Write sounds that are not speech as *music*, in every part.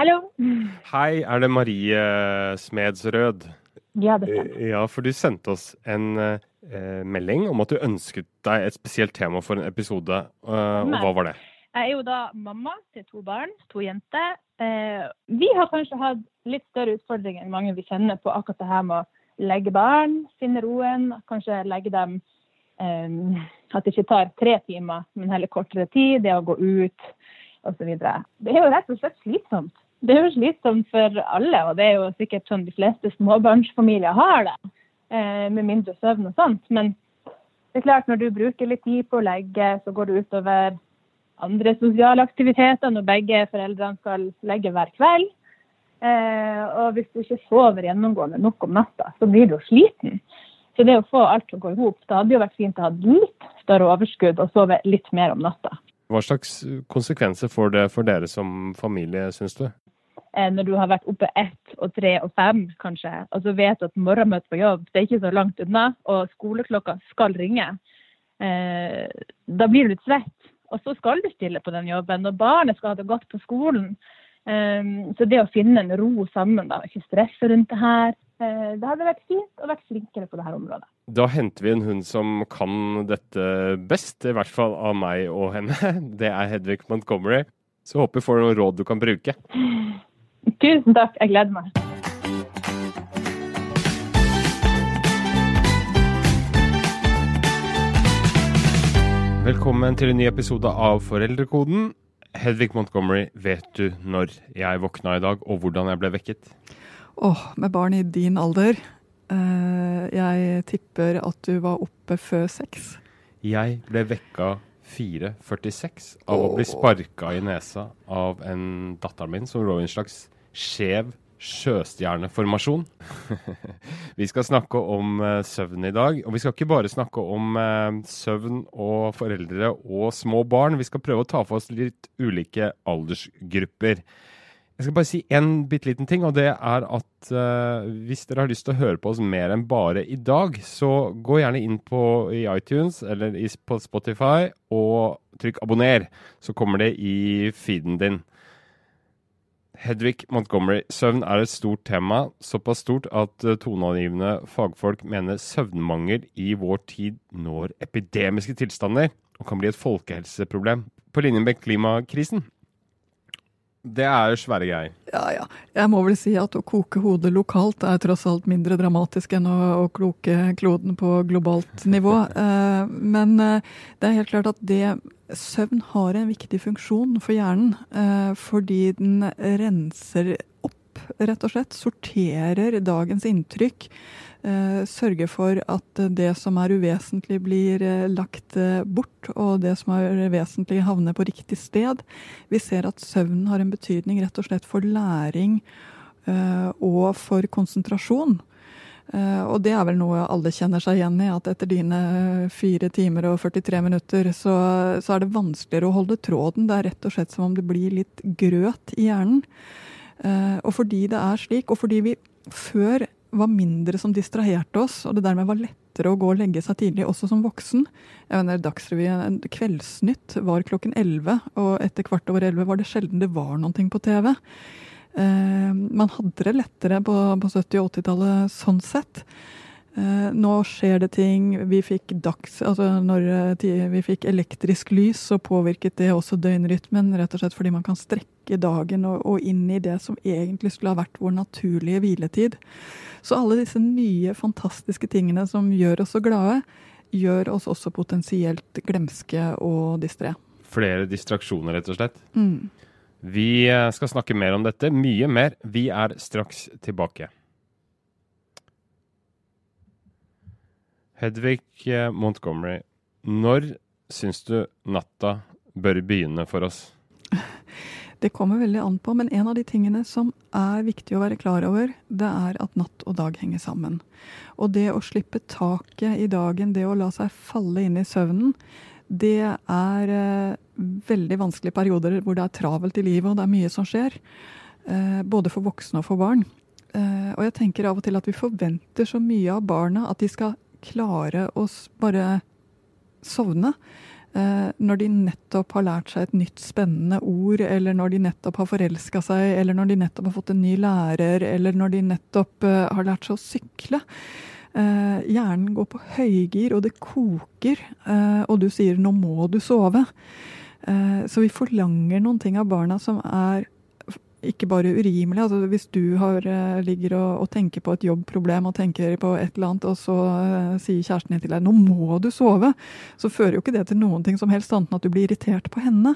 Hallo. Hei, er det Marie Smedsrød? Ja, det stemmer. Eh, Ja, for du sendte oss en eh, melding om at du ønsket deg et spesielt tema for en episode. eh, og hva var det? Jeg er jo da mamma til to barn, to jenter. Eh, vi har kanskje hatt litt større utfordringer enn mange vi kjenner på akkurat det her med å legge barn, finne roen, kanskje legge dem eh, At det ikke tar tre timer, men heller kortere tid, det å gå ut osv. Det er jo rett og slett slitsomt. Det er jo slitsomt for alle, og det er jo sikkert sånn de fleste småbarnsfamilier har det, eh, med mindre søvn og sånt. Men det er klart, når du bruker litt tid på å legge, så går det utover andre sosiale aktiviteter når begge foreldrene skal legge hver kveld. Eh, og hvis du ikke sover gjennomgående nok om natta, så blir du jo sliten. Så det å få alt til å gå i hop, det hadde jo vært fint å ha litt større overskudd og sove litt mer om natta. Hva slags konsekvenser får det for dere som familie, syns du? Eh, når du har vært oppe ett og tre og fem, kanskje, og så vet du at morgenmøte på jobb det er ikke så langt unna, og skoleklokka skal ringe, eh, da blir du litt svett. Og så skal du stille på den jobben, og barnet skal ha det godt på skolen. Eh, så det å finne en ro sammen, da, ikke stresse rundt det her, eh, det hadde vært fint å være flinkere på det her området. Da henter vi en hund som kan dette best, i hvert fall av meg og henne. *laughs* Det er Hedvig Montgomery. Så håper vi får noen råd du kan bruke. *laughs* Tusen takk, jeg gleder meg. Velkommen til en ny episode av Foreldrekoden. Hedvig Montgomery, vet du når jeg våkna i dag, og hvordan jeg ble vekket? Åh, med barn i din alder. eh, jeg tipper at du var oppe før seks. Jeg ble vekka 4.46 av å bli sparka i nesa av en datteren min som lå i en slags skjev sjøstjerneformasjon. *laughs* vi skal snakke om uh, søvn i dag, og vi skal ikke bare snakke om uh, søvn og foreldre og små barn. Vi skal prøve å ta for oss litt ulike aldersgrupper. Jeg skal bare si en bitte liten ting, og det er at uh, hvis dere har lyst til å høre på oss mer enn bare i dag, så gå gjerne inn på i iTunes eller i, på Spotify og trykk abonner, så kommer det i feeden din. Hedvig Montgomery, søvn er et stort tema, såpass stort at eh, toneangivende fagfolk mener søvnmangel i vår tid når epidemiske tilstander og kan bli et folkehelseproblem på linje med klimakrisen. Det er svære greier. Ja, ja. Jeg må vel si at å koke hodet lokalt er tross alt mindre dramatisk enn å, å kloke kloden på globalt nivå. Eh, men eh, det er helt klart at det søvn har en viktig funksjon for hjernen. Eh, fordi den renser opp, rett og slett. Sorterer dagens inntrykk. Eh, sørger for at det som er uvesentlig, blir eh, lagt bort, og det som er vesentlig, havner på riktig sted. Vi ser at søvnen har en betydning rett og slett for læring og for konsentrasjon. Eh, og det er vel noe alle kjenner seg igjen i, at etter dine fire timer og 43 minutter, så, så er det vanskeligere å holde tråden. Det er rett og slett som om det blir litt grøt i hjernen. Eh, og fordi det er slik, og fordi vi før var mindre som distraherte oss, og det dermed var lettere å gå og legge seg tidlig, også som voksen. Jeg mener, Dagsrevyen, Kveldsnytt var klokken 11, og etter kvart over 11 var det sjelden det var noe på TV. Eh, man hadde det lettere på, på 70- og 80-tallet sånn sett. Eh, nå skjer det ting. Vi fikk dags, altså når eh, vi fikk elektrisk lys, så påvirket det også døgnrytmen. Rett og slett fordi man kan strekke dagen og, og, inn i det som egentlig skulle ha vært vår naturlige hviletid. Så alle disse nye, fantastiske tingene som gjør oss så glade, gjør oss også potensielt glemske og distré. Flere distraksjoner, rett og slett? Mm. Vi eh, skal snakke mer om dette, mye mer. Vi er straks tilbake. Hedvig eh, Montgomery, når syns du natta bør begynne for oss? *laughs* Det kommer veldig an på, men en av de tingene som er viktig å være klar over, det er at natt og dag henger sammen. Og det å slippe taket i dagen, det å la seg falle inn i søvnen, det er eh, veldig vanskelige perioder hvor det er travelt i livet og det er mye som skjer. Eh, både for voksne og for barn. Eh, og jeg tenker av og til at vi forventer så mye av barna at de skal klare å bare sovne. Når de nettopp har lært seg et nytt spennende ord, eller når de nettopp har forelska seg, eller når de nettopp har fått en ny lærer, eller når de nettopp har lært seg å sykle. Eh, hjernen går på høygir, og det koker, eh, og du sier 'nå må du sove'. Eh, så vi forlanger noen ting av barna som er ikke bare urimelig. Altså hvis du har, ligger og, og, tenker på et jobbproblem og tenker på et eller annet, og så uh, sier kjæresten din til deg 'nå må du sove', så fører jo ikke det til noen ting som helst annet enn at du blir irritert på henne.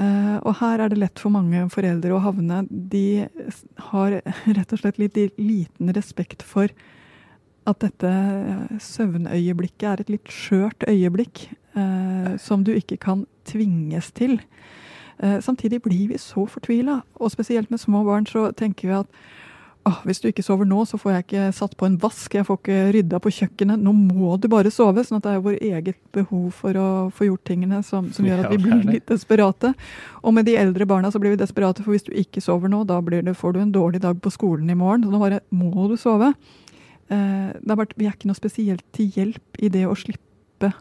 Uh, og her er det lett for mange foreldre å havne. De har rett og slett litt liten respekt for at dette eh, søvnøyeblikket er et litt skjørt øyeblikk eh, som du ikke kan tvinges til. Eh, samtidig blir vi så fortvila, og spesielt med små barn så tenker vi at oh, hvis du ikke sover nå, så får jeg ikke satt på en vask, jeg får ikke rydda på kjøkkenet. Nå må du bare sove. sånn at det er vår eget behov for å få gjort tingene som, som gjør at vi blir litt desperate. Og med de eldre barna så blir vi desperate, for hvis du ikke sover nå, da det, får du en dårlig dag på skolen i morgen. Så nå bare må du sove. Eh, bare, vi er ikke noe spesielt til hjelp i det å slippe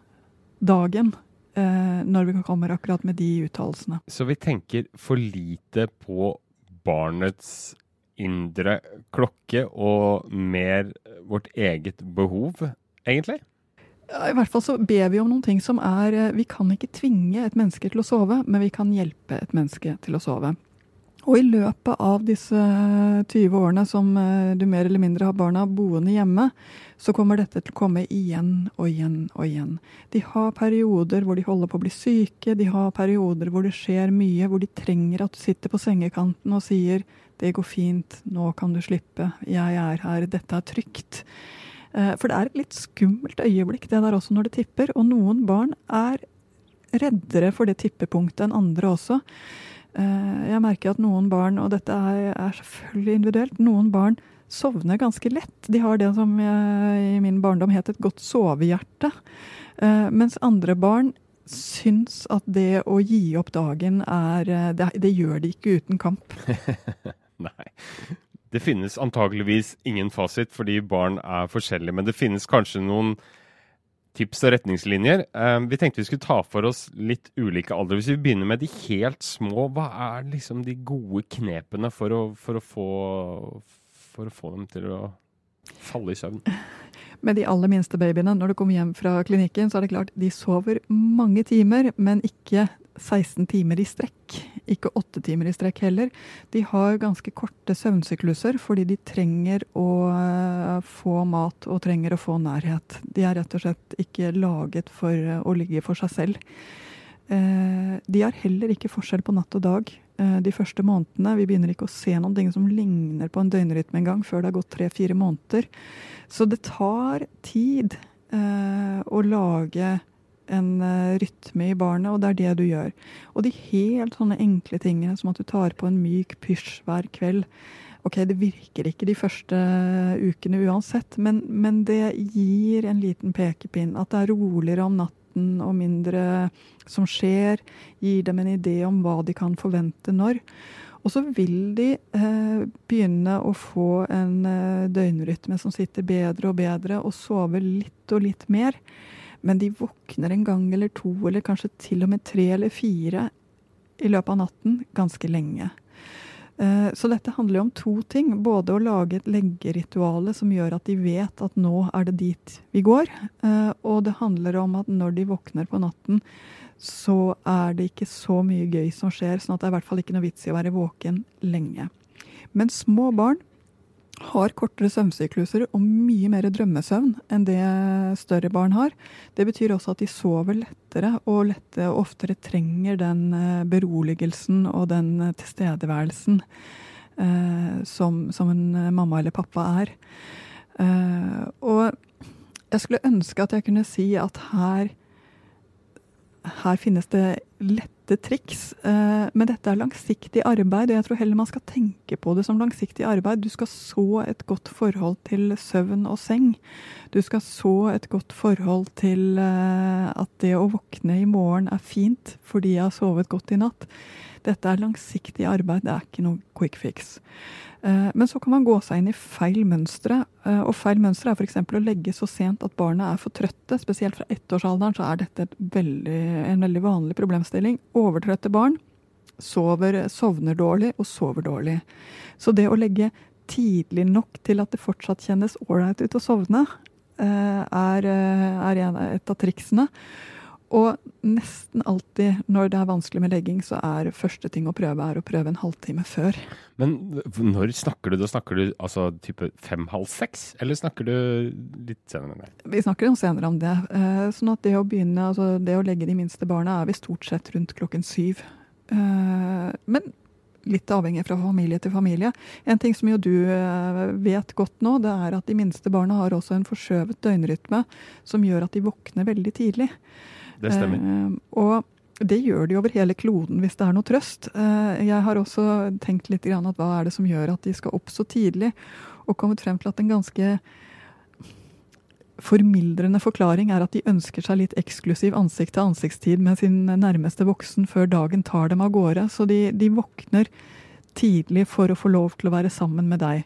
dagen eh, når vi kommer akkurat med de uttalelsene. Så vi tenker for lite på barnets indre klokke og mer vårt eget behov, egentlig? I hvert fall så ber vi om noen ting som er eh, Vi kan ikke tvinge et menneske til å sove, men vi kan hjelpe et menneske til å sove. Og i løpet av disse 20 årene som eh, du mer eller mindre har barna boende hjemme, så kommer dette til å komme igjen og igjen og igjen. De har perioder hvor de holder på å bli syke, de har perioder hvor det skjer mye, hvor de trenger at du sitter på sengekanten og sier 'det går fint, nå kan du slippe, jeg er her, dette er trygt'. Eh, for det er et litt skummelt øyeblikk det der også når det tipper, og noen barn er reddere for det tippepunktet enn andre også. Eh, jeg merker at noen barn, og dette er, selvfølgelig individuelt, noen barn sovner ganske lett. De har det som i min barndom het et godt sovehjerte. Uh, mens andre barn syns at det å gi opp dagen er eh, Det, det gjør de ikke uten kamp. *laughs* Nei. Det finnes antageligvis ingen fasit fordi barn er forskjellige, men det finnes kanskje noen tips og retningslinjer. Eh, vi tenkte vi skulle ta for oss litt ulike aldre. Hvis vi begynner med de helt små, hva er liksom de gode knepene for å, for å, få, for å få dem til å falle i søvn? *laughs* Med de aller minste babyene, når du kommer hjem fra klinikken, så er det klart de sover mange timer, men ikke 16 timer i strekk. Ikke 8 timer i strekk heller. De har ganske korte søvnsykluser fordi de trenger å eh, få mat og trenger å få nærhet. De er rett og slett ikke laget for eh, å ligge for seg selv. Eh, de har heller ikke forskjell på natt og dag de første månedene. Vi begynner ikke å se noen ting som ligner på en døgnrytme engang før det har gått tre-fire måneder. Så det tar tid å lage en uh, rytme i barnet, og det er det du gjør. Og de helt sånne enkle tingene som at du tar på en myk pysj hver kveld. Ok, det virker ikke de første ukene uansett, men, men det gir en liten pekepinn. At det er roligere om natten og mindre som skjer. Gir dem en idé om hva de kan forvente når. Og så vil de eh, begynne å få en eh, døgnrytme som sitter bedre og bedre, og sove litt og litt mer. Men de våkner en gang eller to, eller kanskje til og med tre eller fire i løpet av natten ganske lenge. Eh, så dette handler jo om to ting. Både å lage et leggerituale som gjør at de vet at nå er det dit vi går. Eh, og det handler om at når de våkner på natten, så er det ikke så mye gøy som skjer. Sånn at det er i hvert fall ikke noe vits i å være våken lenge. Men små barn har kortere søvnsykluser og mye mer drømmesøvn enn det større barn har. Det betyr også at de sover lettere og lettere, oftere trenger den eh, beroligelsen og den eh, tilstedeværelsen eh, som, som, en mamma eller pappa er. Eh, og jeg skulle ønske at jeg kunne si at her, her finnes det lett lette triks. Eh, men dette er langsiktig arbeid, og jeg tror heller man skal tenke på det som langsiktig arbeid. Du skal så et godt forhold til søvn og seng. Du skal så et godt forhold til eh, at det å våkne i morgen er fint fordi jeg har sovet godt i natt. Dette er langsiktig arbeid, det er ikke noe quick fix. Eh, men så kan man gå seg inn i feil mønstre. Eh, og feil mønstre er f.eks. å legge så sent at barna er for trøtte. Spesielt fra ettårsalderen så er dette veldig, en veldig vanlig problemstilling. Overtrøtte barn sover, sovner dårlig og sover dårlig. Så det å legge tidlig nok til at det fortsatt kjennes ålreit ut å sovne, eh, er, er et av triksene. Og nesten alltid når det er vanskelig med legging, så er første ting å prøve er å prøve en halvtime før. Men når snakker du? Da snakker du altså type fem-halv seks, eller snakker du litt senere Med det? Vi snakker jo senere om det. Eh, sånn at det å begynne, altså det å legge de minste barna er vi stort sett rundt klokken syv. Eh, men litt avhengig fra familie til familie. En ting som jo du eh, vet godt nå, det er at de minste barna har også en forskjøvet døgnrytme som gjør at de våkner veldig tidlig. Det stemmer. Eh, og det gjør de over hele kloden hvis det er noe trøst. Eh, jeg har også tenkt litt grann at hva er det som gjør at de skal opp så tidlig, og kommet frem til at en ganske formildrende forklaring er at de ønsker seg litt eksklusiv ansikt-til-ansiktstid med sin nærmeste voksen før dagen tar dem av gårde. Så de, de våkner tidlig for å få lov til å være sammen med deg.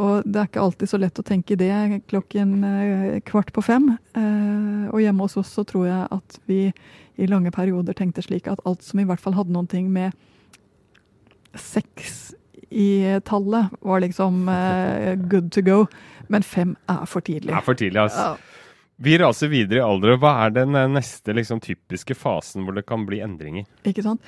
Og det er ikke alltid så lett å tenke det klokken eh, kvart på fem. Eh, og hjemme hos oss så tror jeg at vi i lange perioder tenkte slik at alt som i hvert fall hadde noen ting med seks i tallet, var liksom eh, good to go. Men fem er for tidlig. Det er for tidlig, altså. Vi raser videre i alder. Hva er den neste liksom, typiske fasen hvor det kan bli endringer? Ikke sant?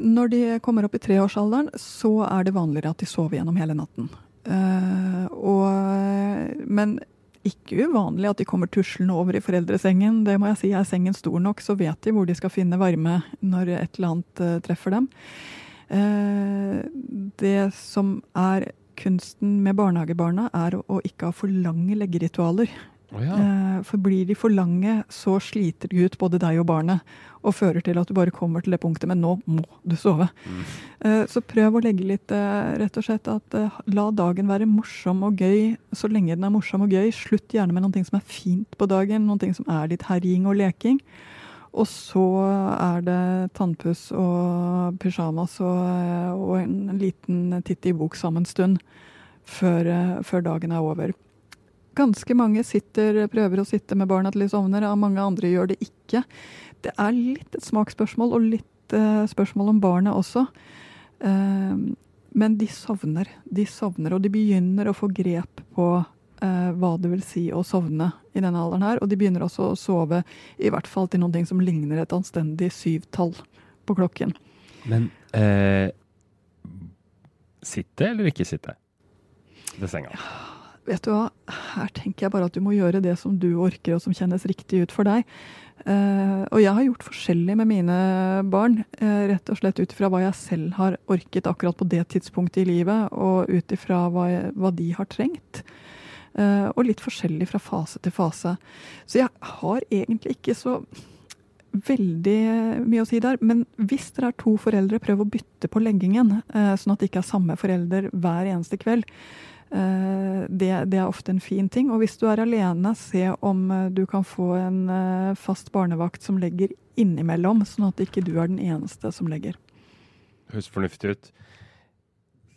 når de kommer opp i treårsalderen, så er det vanligere at de sover gjennom hele natten. Eh, og, men ikke uvanlig at de kommer tuslende over i foreldresengen. Det må jeg si, Er sengen stor nok, så vet de hvor de skal finne varme når et eller annet eh, treffer dem. Uh, det som er kunsten med barnehagebarna, er å, å ikke ha for lange leggeritualer. Oh, ja. For blir de for lange, så sliter de ut både deg og barnet og fører til at du bare kommer til det punktet men nå må du sove. Mm. Uh, så prøv å legge litt uh, rett og slett at la dagen være morsom og gøy så lenge den er morsom og gøy. Slutt gjerne med noe som er fint på dagen, noe som er litt herjing og leking. Og så er det tannpuss og pysjamas og, og en liten titt i bok sammen en stund før, før dagen er over. Ganske mange sitter, prøver å sitte med barna til de sovner, og mange andre gjør det ikke det er litt et smaksspørsmål, og litt uh, spørsmål om barnet også. Uh, men de sovner. De sovner, og de begynner å få grep på uh, hva det vil si å sovne i denne alderen her. Og de begynner også å sove i hvert fall til noe som ligner et anstendig syvtall på klokken. Men sitte eller ikke sitte ved senga? Ja vet du hva, her tenker jeg bare at du må gjøre det som du orker, og som kjennes riktig ut for deg. Uh, og jeg har gjort forskjellig med mine barn, uh, rett og slett ut ifra hva jeg selv har orket akkurat på det tidspunktet i livet, og ut ifra hva, hva, de har trengt. Uh, og litt forskjellig fra fase til fase. Så jeg har egentlig ikke så veldig mye å si der. Men hvis dere er to foreldre, prøv å bytte på leggingen, sånn at det ikke er samme forelder hver eneste kveld. Eh, det, det, er ofte en fin ting. Og hvis du er alene, se om eh, du kan få en eh, fast barnevakt som legger innimellom, sånn at ikke du er den eneste som legger. Høres fornuftig ut.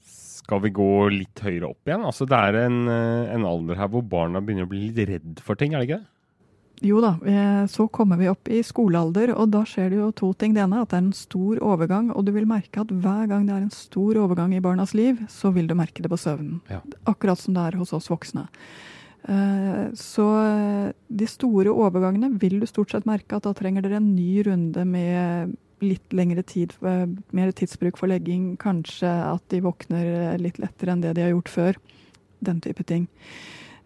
Skal vi gå litt høyere opp igjen? Altså Det er en, en, alder her hvor barna begynner å bli litt redd for ting, er det ikke det? Jo da, eh, så kommer vi opp i skolealder, og da skjer det jo to ting. Det ene er at det er en stor overgang, og du vil merke at hver gang det er en stor overgang i barnas liv, så vil du merke det på søvnen. Ja. Akkurat som det er hos oss voksne. Eh, Så eh, de store overgangene vil du stort sett merke at da trenger dere en ny runde med litt lengre tid, mer tidsbruk for legging. Kanskje at de våkner litt lettere enn det de har gjort før. Den type ting.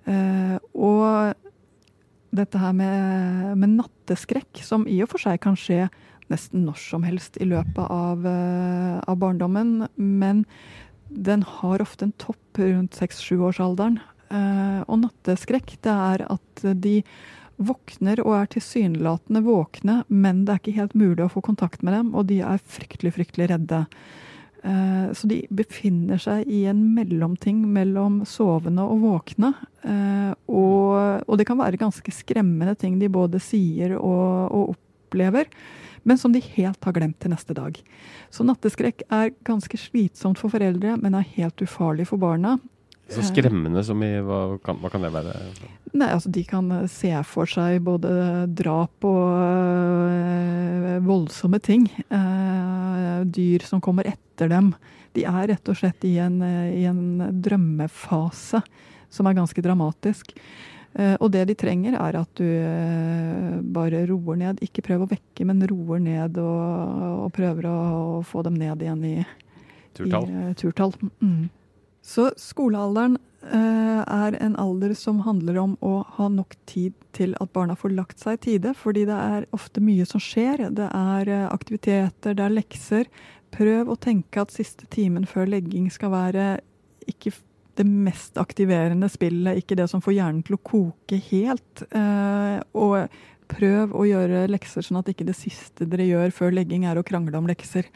Og dette her med, med natteskrekk, som i og for seg kan skje nesten når som helst i løpet av, eh, av barndommen, men den har ofte en topp rundt seks-sjuårsalderen. Eh, og natteskrekk, det er at de våkner og er tilsynelatende våkne, men det er ikke helt mulig å få kontakt med dem, og de er fryktelig, fryktelig redde. Eh, Så de befinner seg i en mellomting mellom sovende og våkne. Eh, Og, og det kan være ganske skremmende ting de både sier og, og opplever, men som de helt har glemt til neste dag. Så natteskrekk er ganske slitsomt for foreldre, men er helt ufarlig for barna. Så skremmende som i Hva kan, hva kan det være? Nei, altså De kan eh, se for seg både drap og øh, voldsomme ting. Øh, dyr som kommer etter dem. De er rett og slett i en, eh, i en drømmefase som er ganske dramatisk. Eh, og det de trenger, er at du eh, bare roer ned. Ikke prøv å vekke, men roer ned og, og prøver å, å få dem ned igjen i, Turtall? i turtall. Mm. Så skolealderen eh, er en alder som handler om å ha nok tid til at barna får lagt seg i tide, fordi det er ofte mye som skjer. Det er aktiviteter, det er lekser. Prøv å tenke at siste timen før legging skal være ikke det mest aktiverende spillet, ikke det som får hjernen til å koke helt. Eh, og prøv å gjøre lekser sånn at ikke det siste dere gjør før legging er å krangle om lekser.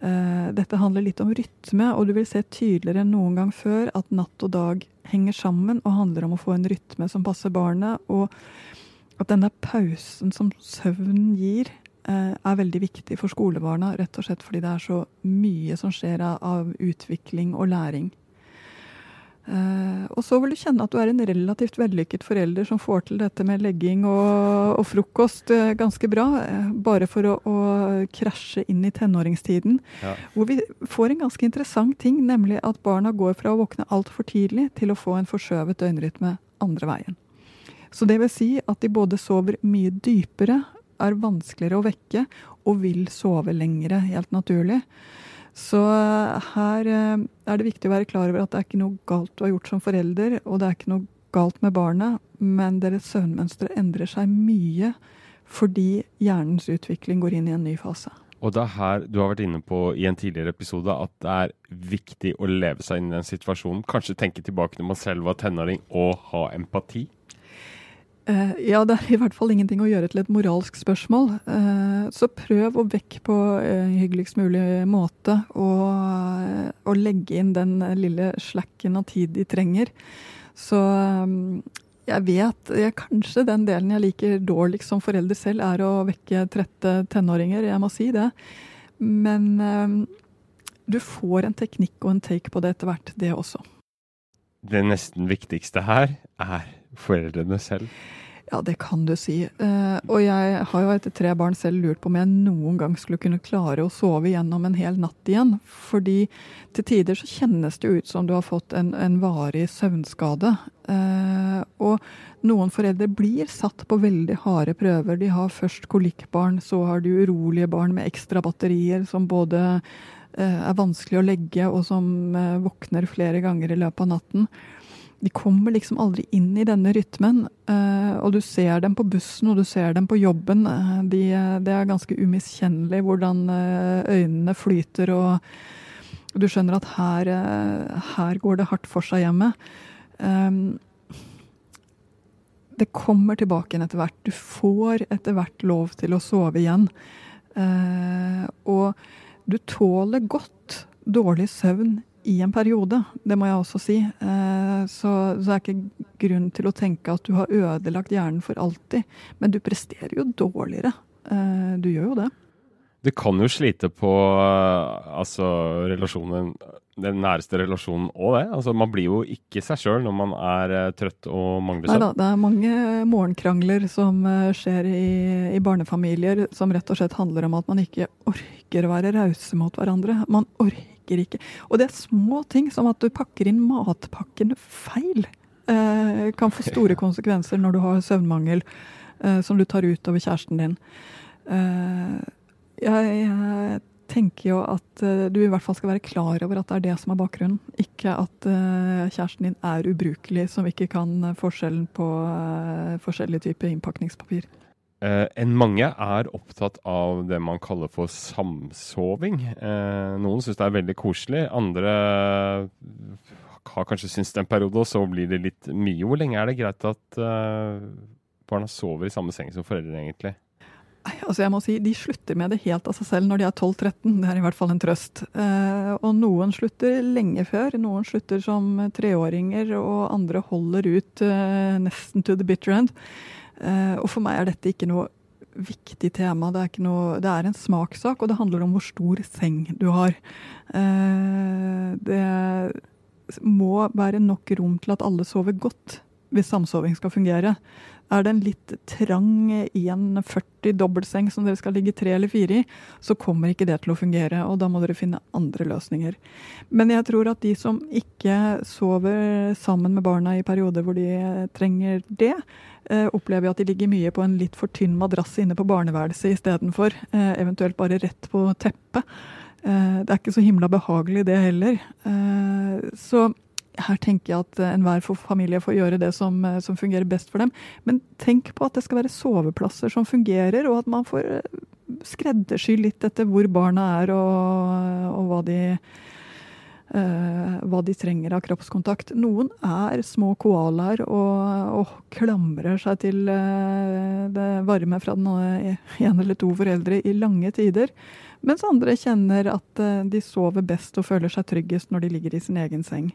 Eh, dette handler litt om rytme, og du vil se tydeligere enn noen gang før at natt og dag henger sammen og handler om å få en rytme som passer barnet, og at denne pausen som søvnen gir, er veldig viktig for skolebarna, rett og slett fordi det er så mye som skjer av, utvikling og læring. Eh, og så vil du kjenne at du er en relativt vellykket forelder som får til dette med legging og, og frokost eh, ganske bra, eh, bare for å, å krasje inn i tenåringstiden. Ja. Hvor vi får en ganske interessant ting, nemlig at barna går fra å våkne altfor tidlig til å få en forskjøvet døgnrytme andre veien. Så det vil si at de både sover mye dypere, er vanskeligere å vekke og vil sove lengre, helt naturlig. Så her eh, er det viktig å være klar over at det er ikke noe galt du har gjort som forelder, og det er ikke noe galt med barnet, men deres søvnmønstre endrer seg mye fordi hjernens utvikling går inn i en ny fase. Og det er her du har vært inne på i en tidligere episode at det er viktig å leve seg inn i den situasjonen. Kanskje tenke tilbake når man selv var tenåring og ha empati. Eh, ja, det er i hvert fall ingenting å gjøre til et moralsk spørsmål. Eh, så prøv å vekke på eh, hyggeligst mulig måte, og, og legge inn den lille slacken av tid de trenger. Så jeg vet jeg, Kanskje den delen jeg liker dårligst som forelder selv, er å vekke trette tenåringer. Jeg må si det. Men du får en teknikk og en take på det etter hvert, det også. Det nesten viktigste her er foreldrene selv. Ja, det kan du si. Eh, og jeg har jo etter tre barn selv lurt på om jeg noen gang skulle kunne klare å sove gjennom en hel natt igjen. Fordi til tider så kjennes det ut som du har fått en, en varig søvnskade. Eh, og noen foreldre blir satt på veldig harde prøver. De har først kolikkbarn, så har de urolige barn med ekstra batterier som både eh, er vanskelig å legge, og som våkner flere ganger i løpet av natten de kommer liksom aldri inn i denne rytmen. eh, og du ser dem på bussen og du ser dem på jobben. eh, de, det er ganske umiskjennelig hvordan eh, øynene flyter, og du skjønner at her, eh, her går det hardt for seg hjemme. Det kommer tilbake igjen etter hvert. Du får etter hvert lov til å sove igjen. Eh, og du tåler godt dårlig søvn i en periode, det må jeg også si. Eh, så, så det er ikke grunn til å tenke at du har ødelagt hjernen for alltid. Men du presterer jo dårligere. Eh, du gjør jo det. Du kan jo slite på uh, altså, relasjonen, den næreste relasjonen òg, det. Altså, man blir jo ikke seg sjøl når man er trøtt og mangler Nei da, det er mange morgenkrangler som skjer i, i barnefamilier som rett og slett handler om at man ikke orker å være rause mot hverandre. Man orker ikke. Og det er små ting som at du pakker inn matpakken feil. eh, kan få store konsekvenser når du har søvnmangel eh, som du tar ut over kjæresten din. Eh, jeg, jeg tenker jo at du i hvert fall skal være klar over at det er det som er bakgrunnen. Ikke at kjæresten din er ubrukelig, som ikke kan forskjellen på forskjellige typer innpakningspapir. Eh, enn mange er opptatt av det man kaller for samsoving. Eh, noen syns det er veldig koselig. Andre har kanskje syntes det en periode, og så blir det litt mye. Hvor lenge er det greit at eh, barna sover i samme seng som foreldrene, egentlig? Altså jeg må si, De slutter med det helt av seg selv når de er 12-13. Det er i hvert fall en trøst. Og noen slutter lenge før. Noen slutter som treåringer, og andre holder ut nesten to the bitter end. Eh, og for meg er dette ikke noe viktig tema. Det er, noe, det er en smakssak, og det handler om hvor stor seng du har. Eh, det må være nok rom til at alle sover godt hvis samsoving skal fungere. Er det en litt trang 1,40 dobbeltseng som dere skal ligge tre eller fire i, så kommer ikke det til å fungere, og da må dere finne andre løsninger. Men jeg tror at de som ikke sover sammen med barna i perioder hvor de trenger det, eh, opplever at de ligger mye på en litt for tynn madrass inne på barneværelset istedenfor, eh, eventuelt bare rett på teppet. Eh, det er ikke så himla behagelig, det heller. Eh, så her tenker jeg at enhver familie får gjøre det som, eh, som, fungerer best for dem. Men tenk på at det skal være soveplasser som fungerer, og at man får skreddersy litt etter hvor barna er og, og hva, de, uh, hva de trenger av kroppskontakt. Noen er små koalaer og, og klamrer seg til det varme fra den ene eller to foreldre i lange tider. Mens andre kjenner at de sover best og føler seg tryggest når de ligger i sin egen seng.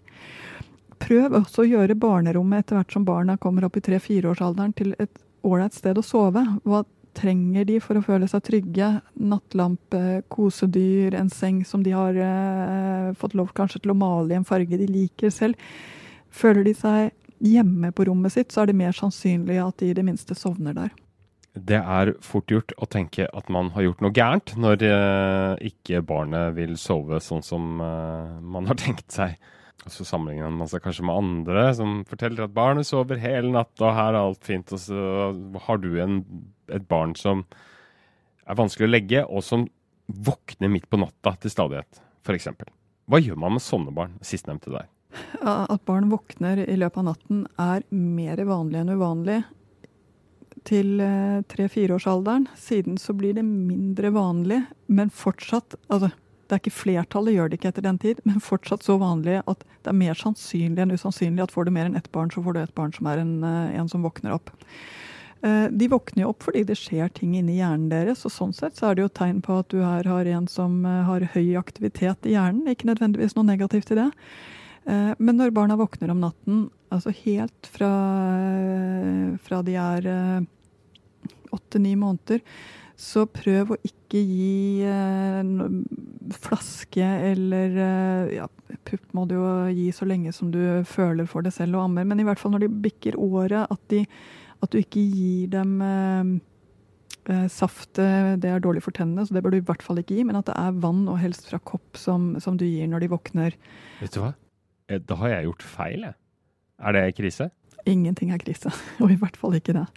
Prøv også å gjøre barnerommet etter hvert som barna kommer opp i tre-fireårsalderen til et ålreit sted å sove. Hva trenger de for å føle seg trygge? Nattlampe, kosedyr, en seng som de har eh, fått lov kanskje til å male i en farge de liker selv. Føler de seg hjemme på rommet sitt, så er det mer sannsynlig at de i det minste sovner der. Det er fort gjort å tenke at man har gjort noe gærent når eh, ikke barnet vil sove sånn som eh, man har *laughs* tenkt seg. Og så sammenligner man seg kanskje med andre som forteller at barnet sover hele natta, og her er alt fint. Og så har du en, et barn som er vanskelig å legge, og som våkner midt på natta til stadighet, f.eks. Hva gjør man med sånne barn? Sistnevnte der. At barn våkner i løpet av natten er mer vanlig enn uvanlig. Til tre-fireårsalderen. Siden så blir det mindre vanlig, men fortsatt altså, det er ikke flertallet gjør det ikke etter den tid, men fortsatt så vanlig at det er mer sannsynlig enn usannsynlig at får du mer enn ett barn, så får du et barn som er en, en som våkner opp. De våkner jo opp fordi det skjer ting inni hjernen deres, og sånn sett så er det jo tegn på at du her har en som har høy aktivitet i hjernen. Ikke nødvendigvis noe negativt i det. Men når barna våkner om natten, altså helt fra, fra de er åtte-ni måneder, så prøv å ikke gi eh, flaske eller eh, ja, Pupp må du jo gi så lenge som du føler for det selv og ammer, men i hvert fall når de bikker året, at, de, at du ikke gir dem eh, saft. Det er dårlig for tennene, så det bør du i hvert fall ikke gi, men at det er vann, og helst fra kopp, som, som du gir når de våkner. Vet du hva? Da har jeg gjort feil, jeg. Er det krise? Ingenting er krise, *laughs* og i hvert fall ikke det.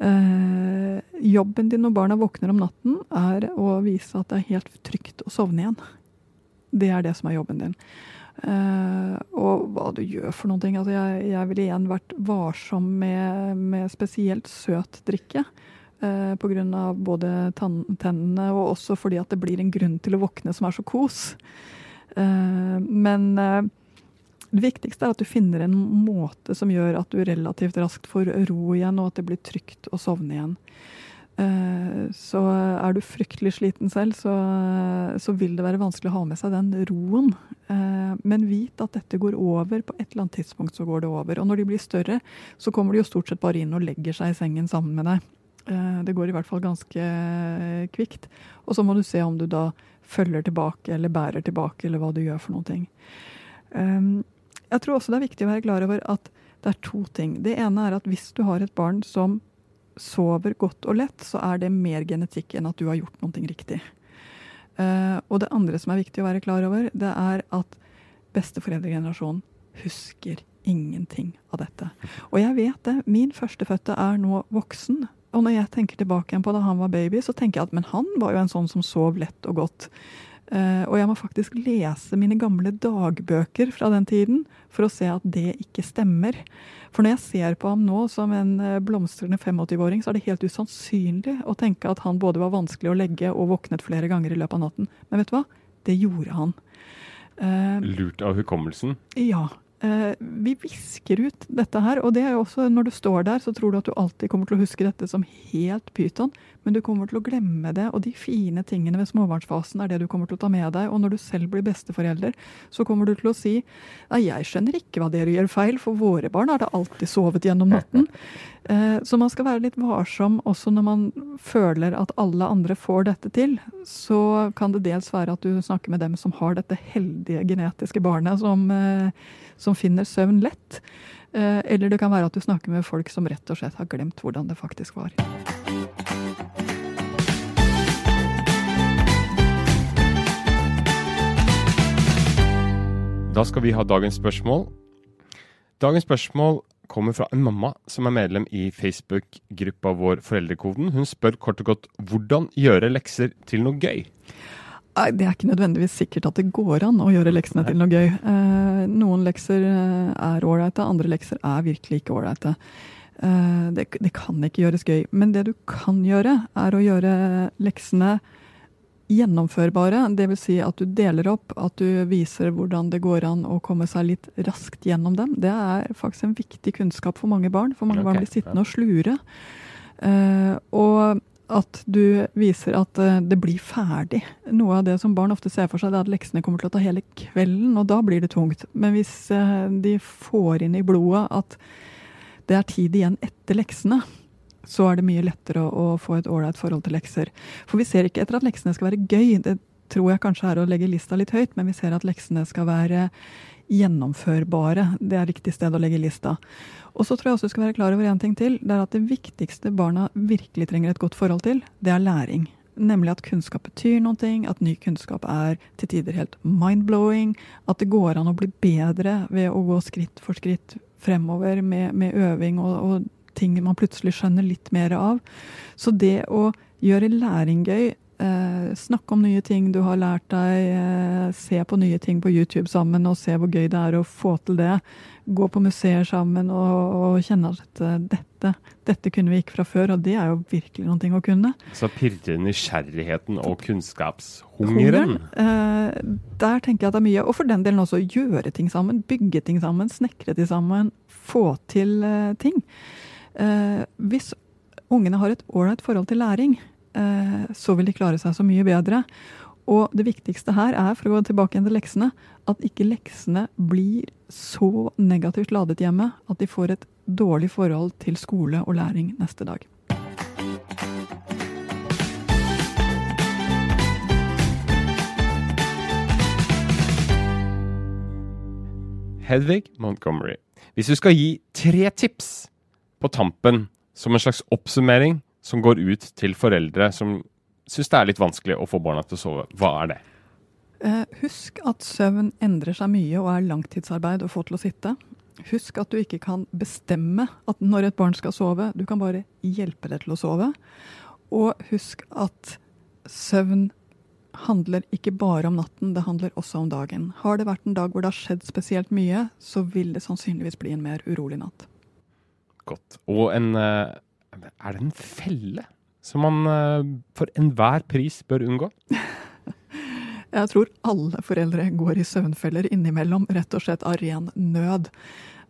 Eh, jobben din når barna våkner om natten, er å vise at det er helt trygt å sovne igjen. Det er det som er jobben din. Eh, og hva du gjør for noen ting. Altså jeg, jeg ville igjen vært varsom med, med spesielt søt drikke. Eh, Pga. både tennene og også fordi at det blir en grunn til å våkne som er så kos. Eh, men eh, det viktigste er at du finner en måte som gjør at du relativt raskt får ro igjen, og at det blir trygt å sovne igjen. Så er du fryktelig sliten selv, så, så, vil det være vanskelig å ha med seg den roen. Men vit at dette går over. På et eller annet tidspunkt så går det over. Og når de blir større, så kommer de jo stort sett bare inn og legger seg i sengen sammen med deg. Eh, det går i hvert fall ganske kvikt. Og så må du se om du da følger tilbake eller bærer tilbake, eller hva du gjør for noen ting. Jeg tror også det er viktig å være klar over at det er to ting. Det ene er at hvis du har et barn som sover godt og lett, så er det mer genetikk enn at du har gjort noe riktig. Uh, og det andre som er viktig å være klar over, det er at besteforeldregenerasjonen husker ingenting av dette. Og jeg vet det. Min førstefødte er nå voksen. Og når jeg tenker tilbake igjen på da han var baby, så tenker jeg at men han var jo en sånn som sov lett og godt. Uh, og jeg må faktisk lese mine gamle dagbøker fra den tiden for å se at det ikke stemmer. For når jeg ser på ham nå som en eh, blomstrende 85-åring, så er det helt usannsynlig å tenke at han både var vanskelig å legge og våknet flere ganger i løpet av natten. Men vet du hva? Det gjorde han. Uh, Lurt av hukommelsen? Ja. Uh, vi visker ut dette her. Og det er jo også, når du står der, så tror du at du alltid kommer til å huske dette som helt pyton. Men du kommer til å glemme det, og de fine tingene ved småbarnsfasen er det du kommer til å ta med deg. Og når du selv blir besteforelder, så kommer du til å si nei, jeg skjønner ikke hva dere gjør feil, for våre barn har da alltid sovet gjennom natten. Uh, *laughs* så man skal være litt varsom også når man føler at alle andre får dette til. Så kan det dels være at du snakker med dem som har dette heldige genetiske barnet som uh, som finner søvn lett. Eh, eller det kan være at du snakker med folk som rett og slett har glemt hvordan det faktisk var. Da skal vi ha dagens spørsmål. Dagens spørsmål kommer fra en mamma som er medlem i Facebook-gruppa vår Foreldrekoden. Hun spør kort og godt hvordan gjøre lekser til noe gøy. Det er ikke nødvendigvis sikkert at det går an å gjøre leksene til noe gøy. Eh, noen lekser eh, er ålreite, andre lekser er virkelig ikke ålreite. Eh, det, det, kan ikke gjøres gøy. Men det du kan gjøre, er å gjøre leksene gjennomførbare. Dvs. Si at du deler opp, at du viser hvordan det går an å komme seg litt raskt gjennom dem. Det er faktisk en viktig kunnskap for mange barn. For mange okay, barn blir sittende og slure. og at du viser at eh, det blir ferdig. Noe av det som barn ofte ser for seg, er at leksene kommer til å ta hele kvelden, og da blir det tungt. Men hvis eh, de får inn i blodet at det er tid igjen etter leksene, så er det mye lettere å få et ålreit forhold til lekser. For vi ser ikke etter at leksene skal være gøy. Det tror jeg kanskje er å legge lista litt høyt, men vi ser at leksene skal være gjennomførbare. Det er riktig sted å legge lista. Og så tror jeg også du skal være klar over en ting til. Det er at det viktigste barna virkelig trenger et godt forhold til, det er læring. Nemlig at kunnskap betyr noe, at ny kunnskap er til tider helt mind-blowing. At det går an å bli bedre ved å gå skritt for skritt fremover med, med øving og, og, ting man plutselig skjønner litt mer av. Så det å gjøre læring gøy Eh, snakke om nye ting du har lært deg. Eh, se på nye ting på YouTube sammen og se hvor gøy det er å få til det. Gå på museer sammen og, og kjenne at dette, dette kunne vi ikke fra før. Og det er jo virkelig noe å kunne. Så pirrer nysgjerrigheten og kunnskapshungeren? Eh, der tenker jeg at det er mye. Og for den delen også gjøre ting sammen. Bygge ting sammen. Snekre ting sammen. Få til eh, ting. Eh, hvis ungene har et ålreit forhold til læring, så vil de klare seg så mye bedre. Og det viktigste her er, for å gå tilbake igjen til leksene, at ikke leksene blir så negativt ladet hjemme at de får et dårlig forhold til skole og læring neste dag. Hedvig Montgomery, hvis du skal gi tre tips på tampen som en slags oppsummering som går ut til foreldre som syns det er litt vanskelig å få barna til å sove. Hva er det? Eh, husk at søvn endrer seg mye og er langtidsarbeid å få til å sitte. Husk at du ikke kan bestemme at når et barn skal sove, du kan bare hjelpe det til å sove. Og husk at søvn handler ikke bare om natten, det handler også om dagen. Har det vært en dag hvor det har skjedd spesielt mye, så vil det sannsynligvis bli en mer urolig natt. Godt. Og en uh er det en felle som man uh, for enhver pris bør unngå? *laughs* Jeg tror alle foreldre går i søvnfeller innimellom, rett og slett av ren nød.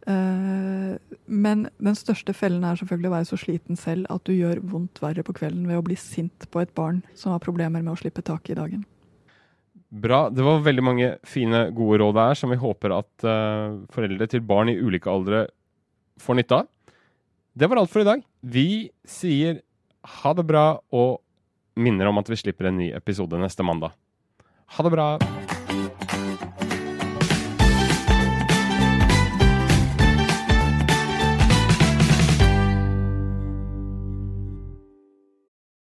Uh, men den største fellen er selvfølgelig å være så sliten selv at du gjør vondt verre på kvelden ved å bli sint på et barn som har problemer med å slippe tak i dagen. Bra. Det var veldig mange fine, gode råd der som vi håper at uh, foreldre til barn i ulike aldre får nytte av. Det var alt for i dag. Vi sier Ha det bra, og minner om at vi slipper en ny episode neste mandag. Ha det bra!